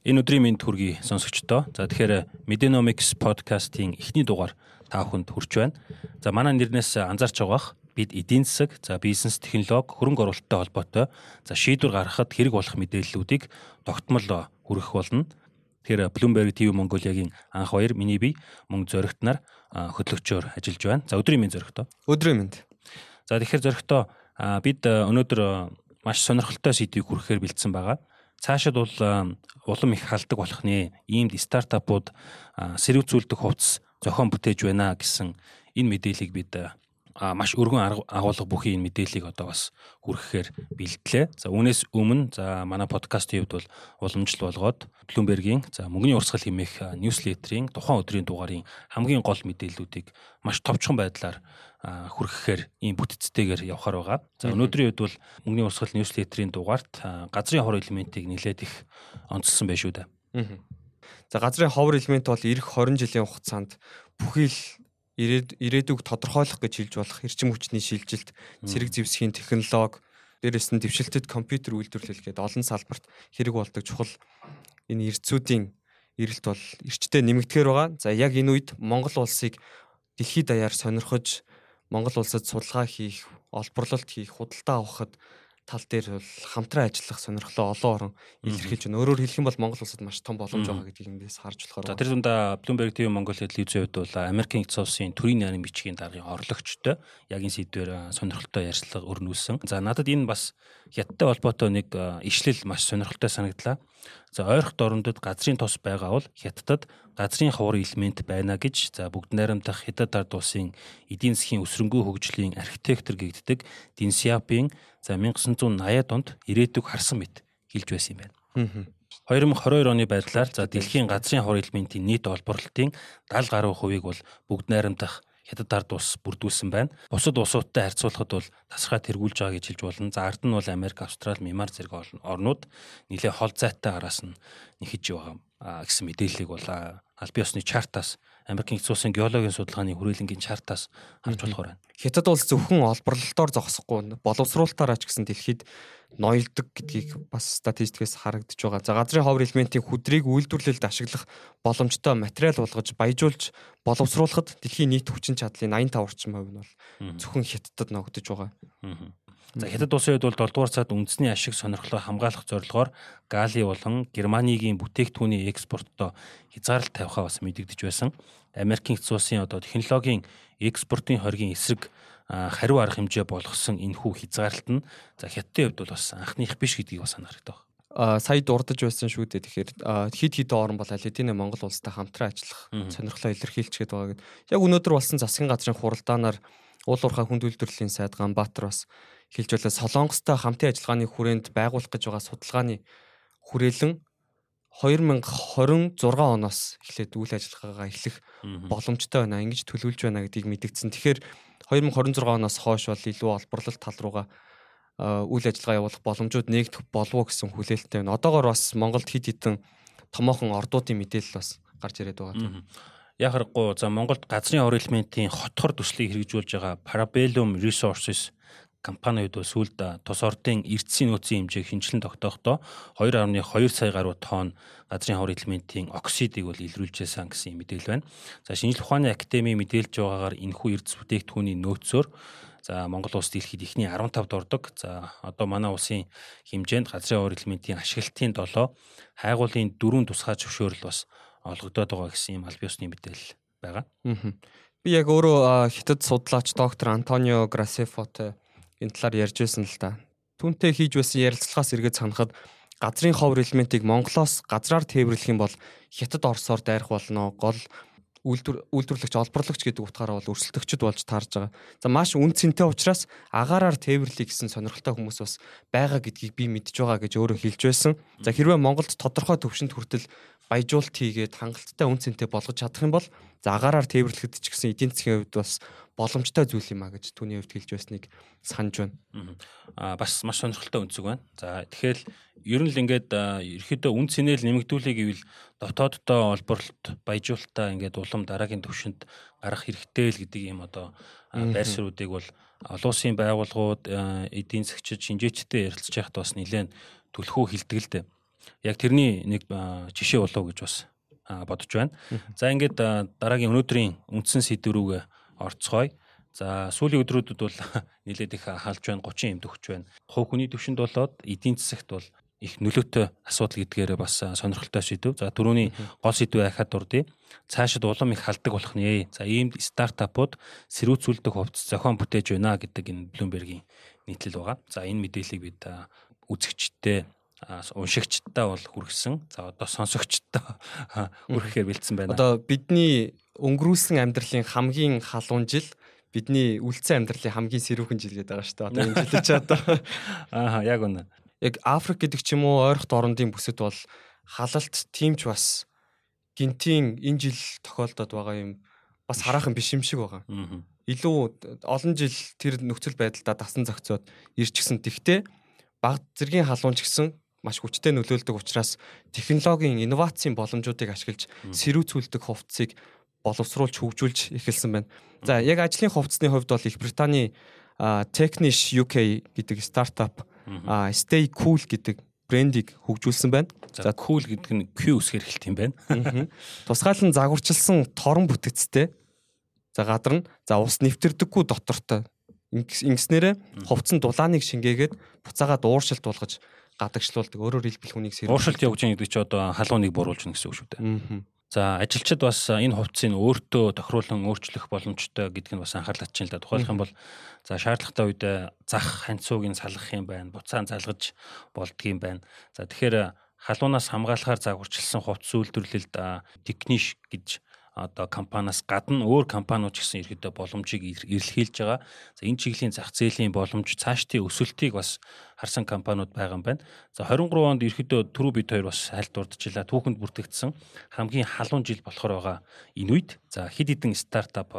Энэ өдрийн мэнд хүргэе сонсогчдоо. За тэгэхээр Medenomics podcast-ийн эхний дугаар та бүхэнд хүрч байна. За манай нэрнээс анзаарч байгаах бид эдийн засаг, за бизнес технологи, хөрөнгө оруулалттай холбоотой за шийдвэр гаргахад хэрэг болох мэдээллүүдийг тогтмол хүргэх болно. Тэгэхээр Bloomberg TV Mongolia-гийн анх хоёр миний бие мөн зөрөгт нар хөтлөгчөөр ажиллаж байна. За өдрийн мэнд зөрөгтөө. Өдрийн мэнд. За тэгэхээр зөрөгтөө бид өнөөдөр маш сонирхолтой сэдвийг хүрэхээр бэлдсэн байгаа цаашид бол улам их халдаг болох нэ. Иймд стартапууд сэрвцүүлдэг хувцас зохион бүтээж байна гэсэн энэ мэдээллийг бид маш өргөн агуулга бүхий энэ мэдээллийг одоо бас хүргэхээр бэлтлээ. За үүнээс өмнө за манай подкастын хувьд бол уламжлал болгоод Bloomberg-ийн за мөнгөний урсгал хэмээх ньюслетерийн тухайн өдрийн дугаарын хамгийн гол мэдээллүүдийг маш товчхон байдлаар хүргэхээр ийм бүтцтэйгээр явахаар байгаа. За өнөөдрийн үед бол мөнгөний урсгал ньюслетерийн дугаарт газрын хор элементийг нэлээд их онцлсан байх шүү дээ. За газрын ховор элемент бол эх 20 жилийн хугацаанд бүхий л ирээдүг тодорхойлох гэж хэлж болох эрчим хүчний шилжилт, цэрэг зэвсгийн технологи, дээрэс нь дэвшилтэд компьютер үйлдвэрлэл гээд олон салбарт хэрэг болдог чухал энэ эрдцүүдийн эрэлт бол эрчтэй нэмэгдэхээр байгаа. За яг энэ үед Монгол улсыг дэлхийд даяар сонирхож Монгол улсад судалгаа хийх, олборлолт хийх, худалдаа авахд тал дээр бол хамтран ажиллах сонирхлоо олон орн илэрхийлж байна. Өөрөөр хэлэх юм бол Монгол улсад маш том боломж байгаа гэдгийг эндээс харж болохоор. За тэр дундаа Bloomberg TV Монгол телевизийн хувьд бол Америкийн эцэг улсын төрийн нарийн бичгийн даргын орлогчтой яг энэ сэдвээр сонирхолтой ярьцлага өрнүүлсэн. За надад энэ бас хятадтай холбоотой нэг ишлэл маш сонирхолтой санагдлаа. За ойрох дорндод газрын тос байгаа бол хятадд газрын ховор элемент байна гэж за бүгд найрамдах хятад ард улсын эдийн засгийн өсрөнгөө хөгжлийн архитектор гэгддэг Дин Сяопин за 1980-ад онд ирээдүг харсан мэт хэлж байсан юм байна. 2022 оны байдлаар за дэлхийн газрын ховор элементийн нийт олборлолтын 70 гаруй хувийг бол бүгд найрамдах хятад ард улс бүрдүүлсэн байна. Бусад улсуудтай харьцуулахад бол тасархай тэргүүлж байгаа гэж хэлж болно. За ард нь бол Америк, Австрали, Мьянмар зэрэг орнууд нэлээ хол зайтай араас нь нэхэж байгаа гэсэн мэдээллийг бол аль бие усны чартаас Америкийн эцэг улсын геологийн судалгааны хүрээлэнгийн чартаас харж болохоор байна. Хятад улс зөвхөн олборлолтоор зогсохгүй боловсруулалтаараа ч гэсэн дэлхийд ноёлдог гэдгийг бас статистикээс харагдаж байгаа. За газрын ховор элементийн хүдрийг үйлдвэрлэлд ашиглах боломжтой материал болгож баяжуулж боловсруулахад дэлхийн нийт хүчин чадлын 85 орчим хувь нь бол зөвхөн хятадд ногдож байгаа. За Хятад улсын хувьд бол 7 дугаар цаад үндэсний ашиг сонирхлоо хамгаалах зорилгоор Гали болон Германыгийн бүтээгдэхүүний экспорттоо хязгаарлалт тавихаа бас мэдэгдэж байсан. Америкийн эцэг улсын одоо технологийн экспортын хоргийн эсрэг хариу арга хэмжээ болгосон энэхүү хязгаарлалт нь за Хятадын хувьд бол бас анхных биш гэдгийг бас санах хэрэгтэй а сая дурдж байсан шүү дээ. Тэгэхээр хид хидэн орн бол аль хэдийн Монгол улстай хамтран ажиллах сонирхлоо илэрхийлчихэд байгаа гэдэг. Яг өнөөдөр болсон засгийн газрын хуралдаанаар уул уурхай хүнд үйлдвэрлэлийн сайд Ганбаатар бас хэлж байлаа Солонгостой хамтын ажиллагааны хүрээнд байгуулах гэж байгаа судалгааны хүрээлэн 2026 оноос эхлээд үйл ажиллагаагаа эхлэх боломжтой байна. Ингэж төлөвлөж байна гэдгийг мэдгдсэн. Тэгэхээр 2026 оноос хойш бол илүү олборлолт тал руугаа үйл ажиллагаа явуулах боломжууд нэгдэх болов уу гэсэн хүлээлттэй байна. Одоогоор бас Монголд хид хідэн томоохон ордуудын мэдээлэл бас гарч ирээд байгаа. Яг харахгүй за Монголд газрын ор элементийн хотхор төслийг хэрэгжүүлж байгаа Parabellum Resources компани үед сүүлд тус ордын эрдэсийн нөөцийн хэмжээг хинчлэн тогтоохдоо 2.2 сая гаруй тонн газрын хавар элементийн оксидыг бол илрүүлжсэн гэсэн мэдээлэл байна. За шинжлэх ухааны академийн мэдээлж байгаагаар энэхүү эрдэс бүтээгдэхүүний нөөцөөр за Монгол улс дэлхийд ихний 15-д ордог. За одоо манай улсын хэмжээнд газрын хавар элементийн ашиглалтын 7, хайгуулын 4 тусгай зөвшөөрөл бас олгогдоод байгаа гэсэн юм аль биесны мэдээлэл байгаа. Би яг өөрөө хятад судлаач доктор Антонио Грасефотой энэ талаар ярьж байсан л да. Түүнтэй хийж байсан ярилцлагаас эргээд санахад газрын ховор элементийг Монголоос газраар тээвэрлэх юм бол хятад Оросоор дайрах болно. Гол үйлдвэр үйлдвэрлэгч олборлогч гэдэг утгаараа бол өрсөлдөгчд болж таарж байгаа. За маш үн цэнтэй учраас агаараар тээвэрлэе гэсэн сонирхолтой хүмүүс бас байгаа гэдгийг би мэдж байгаа гэж өөрөө хэлж байсан. За хэрвээ Монголд тодорхой төвшөнд хүртэл баяжуулт хийгээд хангалттай үн цэнтэй болгож чадах юм бол за агаараар тээвэрлэхэд ч гэсэн эдийн засгийн хувьд бас боломжтой зүйл юм а гэж түүний хувьд хэлж байсныг санаж байна. Аа бас маш сонирхолтой өнцөг байна. За тэгэхээр ер нь л ингээд ерөөдөө үн цэнэл нэмэгдүүлэх гэвэл дотооддоо олборлолт баяжуулалтаа ингээд улам дараагийн төвшөнд гарах хэрэгтэй л гэдэг юм одоо байр суурьдыг бол олон улсын байгууллагууд эдийн засгчид шинжээчтэй ярилцж байхад бас нэлээд төлхөө хилдэг л дээ. яг тэрний нэг жишээ болов гэж бас бодож байна. За ингээд дараагийн өнөөдрийн үндсэн сэдв рүүгээ орцгоё. За сүүлийн өдрүүдэд бол нэлээд их хаалж байна 30 эмд өгч байна. Хувь хүний төвшөнд болоод эдийн засагт бол их нөлөөтэй асуудал гэдгээрээ бас сонирхолтой шийдв. За түрүүний гол сэдвээ ахад дурдъя. Цаашид улам их халдаг болох нэ. За ийм стартапууд сэрүүцүүлдэг хувцас зохион бүтээж байна гэдэг энэ Bloomberg-ийн нийтлэл байгаа. За энэ мэдээллийг бид үзэгчтэй уншигчтай бол хүргэсэн. За одоо сонсогчтой хүргэхээр бэлдсэн байна. Одоо бидний өнгөрүүлсэн амьдралын хамгийн халуун жил бидний үлдсэн амьдралын хамгийн сэрүүхэн жил гэдэг байгаа шүү дээ. Одоо энэ жилээ ч одоо аа яг үнэ. Яг Африк гэдэг ч юм уу ойрхот орондын бүсэд бол халалт тиймч бас гинтийн энэ жил тохиолдоод байгаа юм бас хараахан биш юм шиг байгаа. Илүү олон жил тэр нөхцөл байдалдаа дасан зохицоод ирчихсэн. Тэгтээ баг зэргийн халуун ч гэсэн маш хүчтэй нөлөөлдөг учраас технологийн инновацийн боломжуудыг ашиглаж сэрүүцүүлдэг хувцсыг боловсруулж хөгжүүлж эхэлсэн байна. За яг ажлын хувцсны хувьд бол Их Британий Technish UK гэдэг стартап Stay Cool гэдэг брендийг хөгжүүлсэн байна. За cool гэдэг нь Q үсгээр эхэлт юм байна. Тусгаалan загварчилсан торон бүтэцтэй. За гадар нь за ус нэвтэрдэггүй дотортой. Ингэснээрээ хувцсан дулааныг шингээгээд буцаагаад ууршилт болгож гадагшлуулдаг. Өөрөөр хэлбэл хүнийг сэрүүн. Ууршилт явуулж байгаа гэдэг чи одоо халууныг бууруулж гэнэ гэсэн үг шүү дээ. За ажилчид бас энэ хувцсыг өөртөө тохируулан өөрчлөх боломжтой гэдг нь бас анхаарал татчихын л да. Тухайлх юм бол за шаардлагатай үед зах ханцуугийн салгах юм байна, буцаан залгаж болдгийм байна. За тэгэхээр халуунаас хамгаалахаар загварчилсан хувцс үйлдвэрлэлд техниш гэж одоо компаниас гадна өөр компаниуд ч гэсэн ерөөдөө боломжийг эрэлхийлж байгаа. За энэ чиглийн зах зээлийн боломж цаашдын өсөлтийг бас харсан компаниуд байгаа юм байна. За 23 онд ерөөдөө түрүү бид хоёр бас хальт дурдчихлаа. Түүхэнд бүртгэгдсэн хамгийн халуун жил болохоор байгаа энэ үед за хэд хэдэн стартап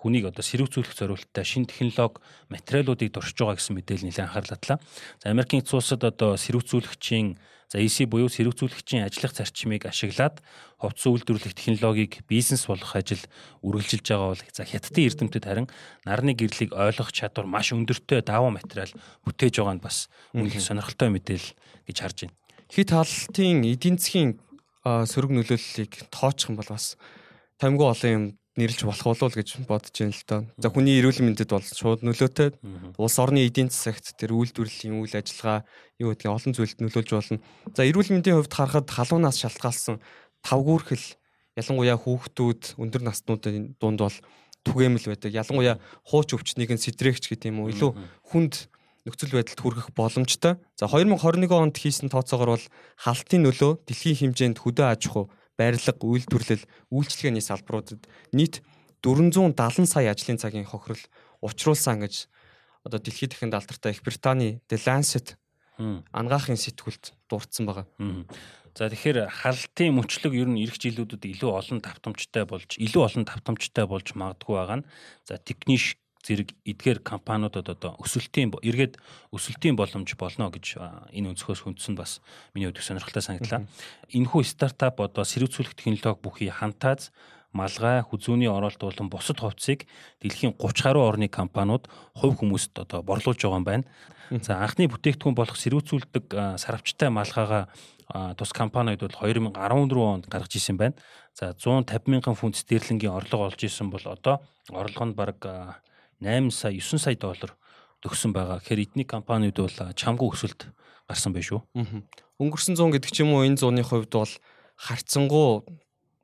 хүнийг одоо сэрүүцүүлэх зорилттой шинэ технологи материалуудыг дуршиж байгаа гэсэн мэдээлэл нэлээд анхаарлатлаа. За Америкийн цуусад одоо сэрүүцүүлэгчийн За EC буюу сэрүүцүүлэгчийн ажиллах зарчмыг ашиглаад хувцас үйлдвэрлэх технологиг бизнес болгох ажил үргэлжилж байгаа бол за хятадын эрдэмтэд харин нарны гэрлийг ойлгох чадвар маш өндөртэй даваа материал бүтээж байгаа нь бас үнэхээр сонирхолтой мэдээлэл гэж харж байна. Хит хаалтын эдийн засгийн сөрөг нөлөөллийг тооцох юм бол бас тамгүй олон юм нэрлж болох болов гэж бодож байна л доо. За хүний эрүүл мэндэд бол шууд нөлөөтэй. Улс орны эдийн засагт тэр үйлдвэрлэлийн үйл ажиллагаа юу гэдгийг олон зүйлд нөлөөлж болно. За эрүүл мэндийн хувьд харахад халуунаас шалтгаалсан тавгүүрхэл ялангуяа хүүхдүүд өндөр наснуудын дунд бол түгээмэл байдаг. Ялангуяа хууч өвчнийг нь сэтрэгч гэдэг юм уу илүү хүнд нөхцөл байдалд хүрэх боломжтой. За 2021 онд хийсэн тооцоогоор бол халтын нөлөө дэлхийн хэмжээнд хөдөө аж ахуй барилга, үйлдвэрлэл, үйлчлэгээний салбаруудад нийт 470 сая ажлын цагийн хохирол учруулсан гэж одоо дэлхийд дахинд алдартай Их Британий The Lancet ангаахын сэтгүүлд дурдсан байгаа. За тэгэхээр халтын мөчлөг ер нь эх жилүүдэд илүү олон давтамжтай болж илүү олон давтамжтай болж магадгүй байгаа нь. За техниш зэрэг эдгээр компаниудад одоо өсөлтийн эргээд өсөлтийн боломж болно гэж энэ өнцгөөс хүндсэн бас миний хувьд сонирхолтой санагдлаа. Энэхүү стартап одоо сэрүүцүүлэх технологи бүхий хантааз малгай, хүзүүний оролт болон бусад хувьцыг дэлхийн 30 гаруй орны компаниуд хувь хүмүүст одоо борлуулж байгаа юм байна. За анхны бүтээгдэхүүн болох сэрүүцүүлдэг сарвчтай малгайгаа тус компаниуд бол 2014 онд гаргаж ирсэн байна. За 150 мянган фунт стерлингийн орлого олж исэн бол одоо орлого нь бараг 8 сая 9 сая доллар төгсөн байгаа. Тэгэхээр эдний компаниуд бол чамгүй өсөлт гарсан байх шүү. Өнгөрсөн 100 гэдэг ч юм уу энэ зууны хувьд бол харцсангуу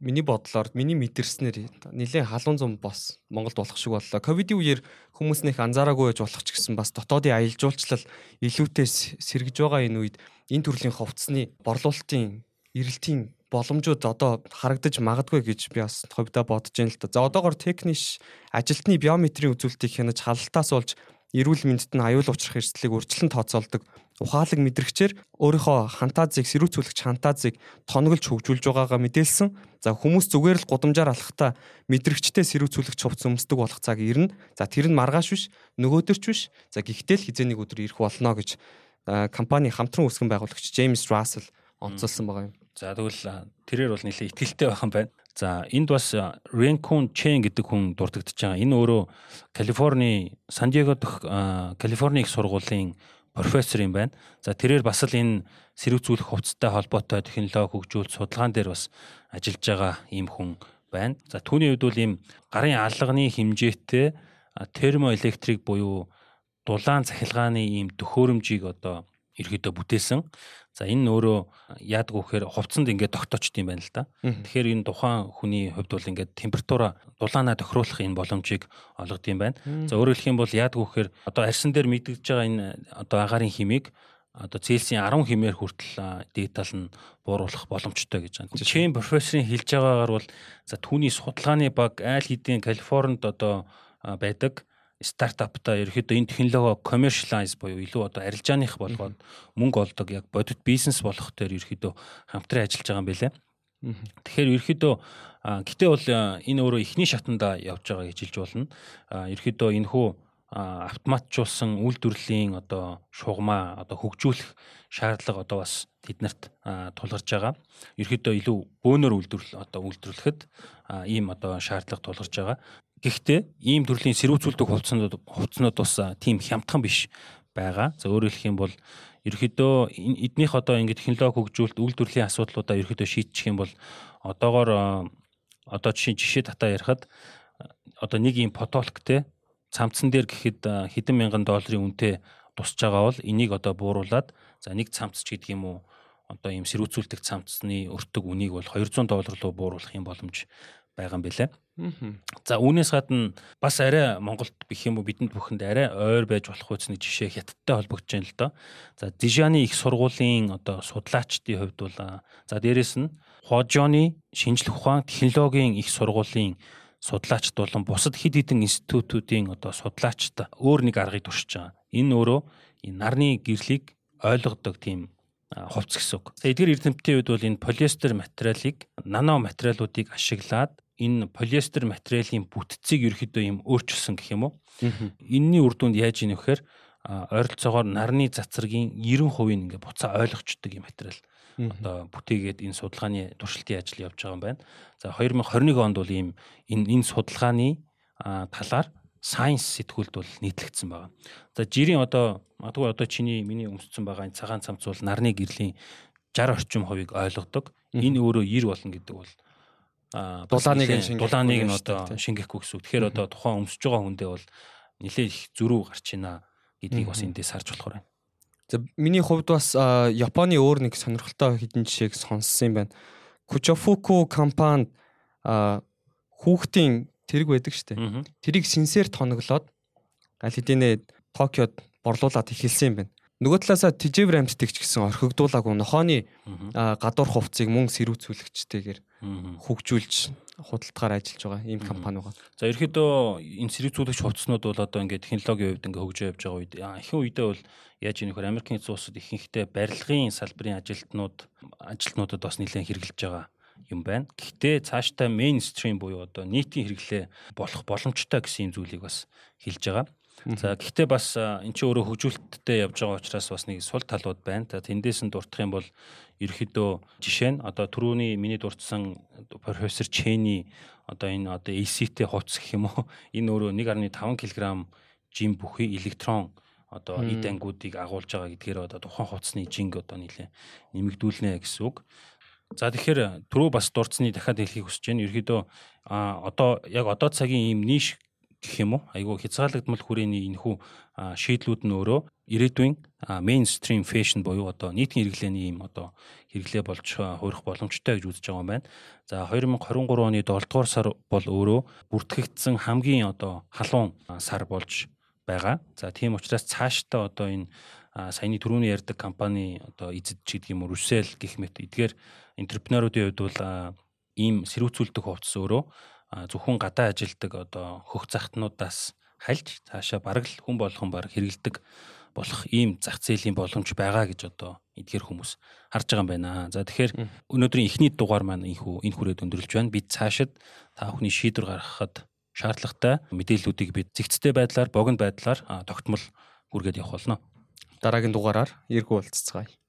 миний бодлоор миний мэдэрснээр нэлээд халуун зам бос Монголд болох шиг боллоо. Ковидын үеэр хүмүүс нэх анзаараагүй байж болох ч гэсэн бас дотоодын аялал жуулчлал илүүтэй сэргэж байгаа энэ үед энэ төрлийн хувцсны борлуулалтын эрэлтийн боломжууд одоо харагдаж магадгүй гэж би бас хувьдаа бодож байна л да. За одоогор техниш ажилтны биометрийн үзүүлэлтийг хянаж халалтаас болж эрүүл мэндэд нь аюул учрах эрсдлийг урьдчилан тооцоолдог ухаалаг мэдрэгчээр өөрийнхөө фантазийг сэрүүцүүлэгч фантазийг тонголж хөгжүүлж байгаагаа мэдээлсэн. За хүмүүс зүгээр л гудамжаар алхахтаа мэдрэгчтэй сэрүүцүүлэгч хувц өмсдөг болох цаг ирнэ. За тэр нь маргааш биш, нөгөөдөрч биш. За гэхдээ л хизээний өдөр ирэх болно гэж компани хамтран үүсгэн байгуулагч Джеймс Рассел онцолсон байгаа юм. За тэгвэл тэрээр бол нэлээд ихтгэлтэй байх юм байна. За энд бас Renkun Chen гэдэг хүн дурддагдж байгаа. Энэ өөрөө Калифорни Сан Диего дэх Калифорни их сургуулийн профессор юм байна. За тэрээр бас л энэ сэрүүцүүлэх хувцастай холбоотой технологи хөгжүүлэлт судалгаан дээр бас ажиллаж байгаа ийм хүн байна. За түүний хувьд бол ийм гарын алганы хэмжээтэй термоэлектрик буюу дулаан цахилгааны ийм төхөөрөмжийг одоо ерөөдөө бүтээсэн. За энэ өөрөө яадаг вэхээр хувцсанд ингээд тогтоочд юм байна л да. Тэгэхээр энэ тухайн хүний хувьд бол ингээд температура дулаанаа тохируулах энэ боломжийг олгод юм байна. За өөрөөр хэлэх юм бол яадаг вэхээр одоо арьсан дээр мэдгэж байгаа энэ одоо агаарын химийг одоо Цельсийн 10 хэмээр хүртэл дигитал нь бууруулах боломжтой гэж байна. Чэм профессорын хэлж байгаагаар бол за түүний судалгааны баг айл хэдийн Калифорнид одоо байдаг стартапта ерөөхдөө энэ технологи commercialize буюу илүү одоо арилжааных болгоод мөнгө олдог яг бодит бизнес болох дээр ерөөхдөө хамтран ажиллаж байгаа юм байлээ. Тэгэхээр ерөөхдөө гэтээ бол энэ өөрөө эхний шатанда явж байгаа гэж хэлж болно. Ерөөхдөө энэ хүү автоматжуулсан үйлдвэрлэлийн одоо шугамаа одоо хөгжүүлэх шаардлага одоо бас тэднэрт тулгарч байгаа. Ерөөхдөө илүү бөөнөр үйлдвэрлэл одоо үйлдвэрлэхэд ийм одоо шаардлага тулгарч байгаа. Гэхдээ ийм төрлийн сэрүүцүүлдэг хувцснууд хувцснууд бас тийм хямдхан биш байгаа. За өөрөөр хэлэх юм бол ерөөхдөө эднийх одоо ингэ технологи хөгжүүлэлт үйлдвэрлэлийн асуудлуудаа ерөөхдөө шийдчих юм бол одоогоор одоо жишээ жишээ татаа ярихад одоо нэг ийм потолк те цамцсан дээр гэхэд хэдэн мянган долларын үнэтэй тусч байгаа бол энийг одоо бууруулад за нэг цамц ч гэдэг юм уу одоо ийм сэрүүцүүлдэг цамцны өртөг үнийг бол 200 доллар руу бууруулах юм боломж байгаа юм билэ. За үүнээс гадна бас арай Монголд бих юм уу бидэнд бүхэнд арай ойр байж болох нэг жишээ хятадтай холбогдож байна л доо. За Дижаны их сургуулийн одоо судлаачдын хувьд бол за дээрэс нь Хожоны шинжлэх ухаан технологийн их сургуулийн судлаачд болон бусад хэд хэдэн институтуудын одоо судлаачд өөр нэг аргыг туршиж байгаа. Энэ өөрөө энэ нарны гэрлийг ойлгодог тийм хувцс гэсэн үг. Эдгээр эрдэмтдийн хувьд бол энэ полиэстер материалыг нано материалуудыг ашиглаад энэ полиэстер материалын бүтцийг ерөөхдөө юм өөрчилсөн гэх юм уу. Энийний үр дүнд яаж ийнэ вэхээр ойролцоогоор нарны цацрагийн 90% ингээ буцаа ойлгочдөг юм материал. Одоо бүтээгээд энэ судалгааны туршилтын ажил явж байгаа юм байна. За 2021 онд бол ийм энэ энэ судалгааны талаар science сэтгүүлд бол нийтлэгдсэн байгаа. За жирийн одоо магадгүй одоо чиний миний өмссөн байгаа энэ цагаан цамц бол нарны гэрлийн 60 орчим хувийг ойлгодог. Энэ өөрөө 90 болно гэдэг бол дулааныг нь дулааныг нь одоо шингээхгүй гэсэн үг. Тэгэхээр одоо тухайн өмсөж байгаа хүндээ бол нэлээд их зөрүү гарч ийна гэдгийг бас эндээс харж болохоор байна. За миний хувьд бас Японы өөр нэг сонирхолтой хэдэн жишээг сонссон юм байна. Kuchofuku компанид хүүхдийн тэрэг байдаг штэ. Тэрийг синсээр тоноглоод аль хэдийнэ Токиод борлуулад эхэлсэн юм байна. Нөгөө талаасаа тижэв рамтдаг ч гэсэн орхигдуулаагүй нохооны гадуур хувцсыг мөн сэрүүцүүлэгчтэйгээр хөгжүүлж худалдаагаар ажиллаж байгаа ийм компани байгаа. За ерөөдөө энэ сэрүүцүүлэгч хувцснууд бол одоо ингээд технологийн хувьд ингээд хөгжөө явж байгаа үед ихэнх үедээ бол яаж ийм нөхөр Америкийн зуусад ихэнхдээ барилгын салбарын ажилтнууд ажилтнуудад бас нэлээд хэрэгжилж байгаа юм байна. Гэхдээ цаашдаа мейнстрим буюу одоо нийтийн хэрэглээ болох боломжтой гэсэн зүйлийг бас хэлж байгаа. За гэхдээ бас эн чинь өөрөө хөгжүүлэлттэй явж байгаа учраас бас нэг сул талууд байна. За тэндээс нь дуртах юм бол ерөөхдөө жишээ нь одоо түрүүний миний дурдсан профессор Чэни одоо энэ одоо ACT хувцс гэх юм уу энэ өөрөө 1.5 кг жим бүхий электрон одоо эд ангиудыг агуулж байгаа гэдгээр одоо тухайн хувцсны жинг одоо нэлээ нэмэгдүүлнэ гэсэн үг. За тэгэхээр түрүү бас дурдсны дахиад хэлхийг хүсэж байна. Ерөөдөө одоо яг одоо цагийн ийм ниш гэх юм уу айгүй хязгаарлагдмал хүрээний энэхүү шийдлүүд нь өөрөө ирээдүйн мейнстрим фэшн буюу одоо нийтийн хэрэглээний юм одоо хэрэглээ болж хуурах боломжтой гэж үзэж байгаа юм байна. За 2023 оны 7 дугаар сар бол өөрөө бүртгэгдсэн хамгийн одоо халуун сар болж байгаа. За тийм учраас цаашдаа одоо энэ саяны түрүүний ярьдаг компани одоо эзэд ч гэдэг юм уу Rusell гэх мэт эдгээр энтерпренеруудын хувьд бол ийм сэрүүцүүлдэг хувцас өөрөө зөвхөн гадаа ажилдаг одоо хөх захтнуудаас хальж цаашаа бараг л хүн болгон баг хэрэгэлдэг болох ийм зах зээлийн боломж байгаа гэж одоо эдгээр хүмүүс харж байгаа юм байна. За тэгэхээр өнөөдрийн эхний дугаар маань энхүү энэ хүрээд өндөрлж байна. Бид цаашид та бүхний шийдвэр гаргахад шаардлагатай мэдээллүүдийг бид зэгцтэй байдлаар, богино байдлаар тогтмол хүргээд явах болно. Дараагийн дугаараар эргүү уулзцгаая.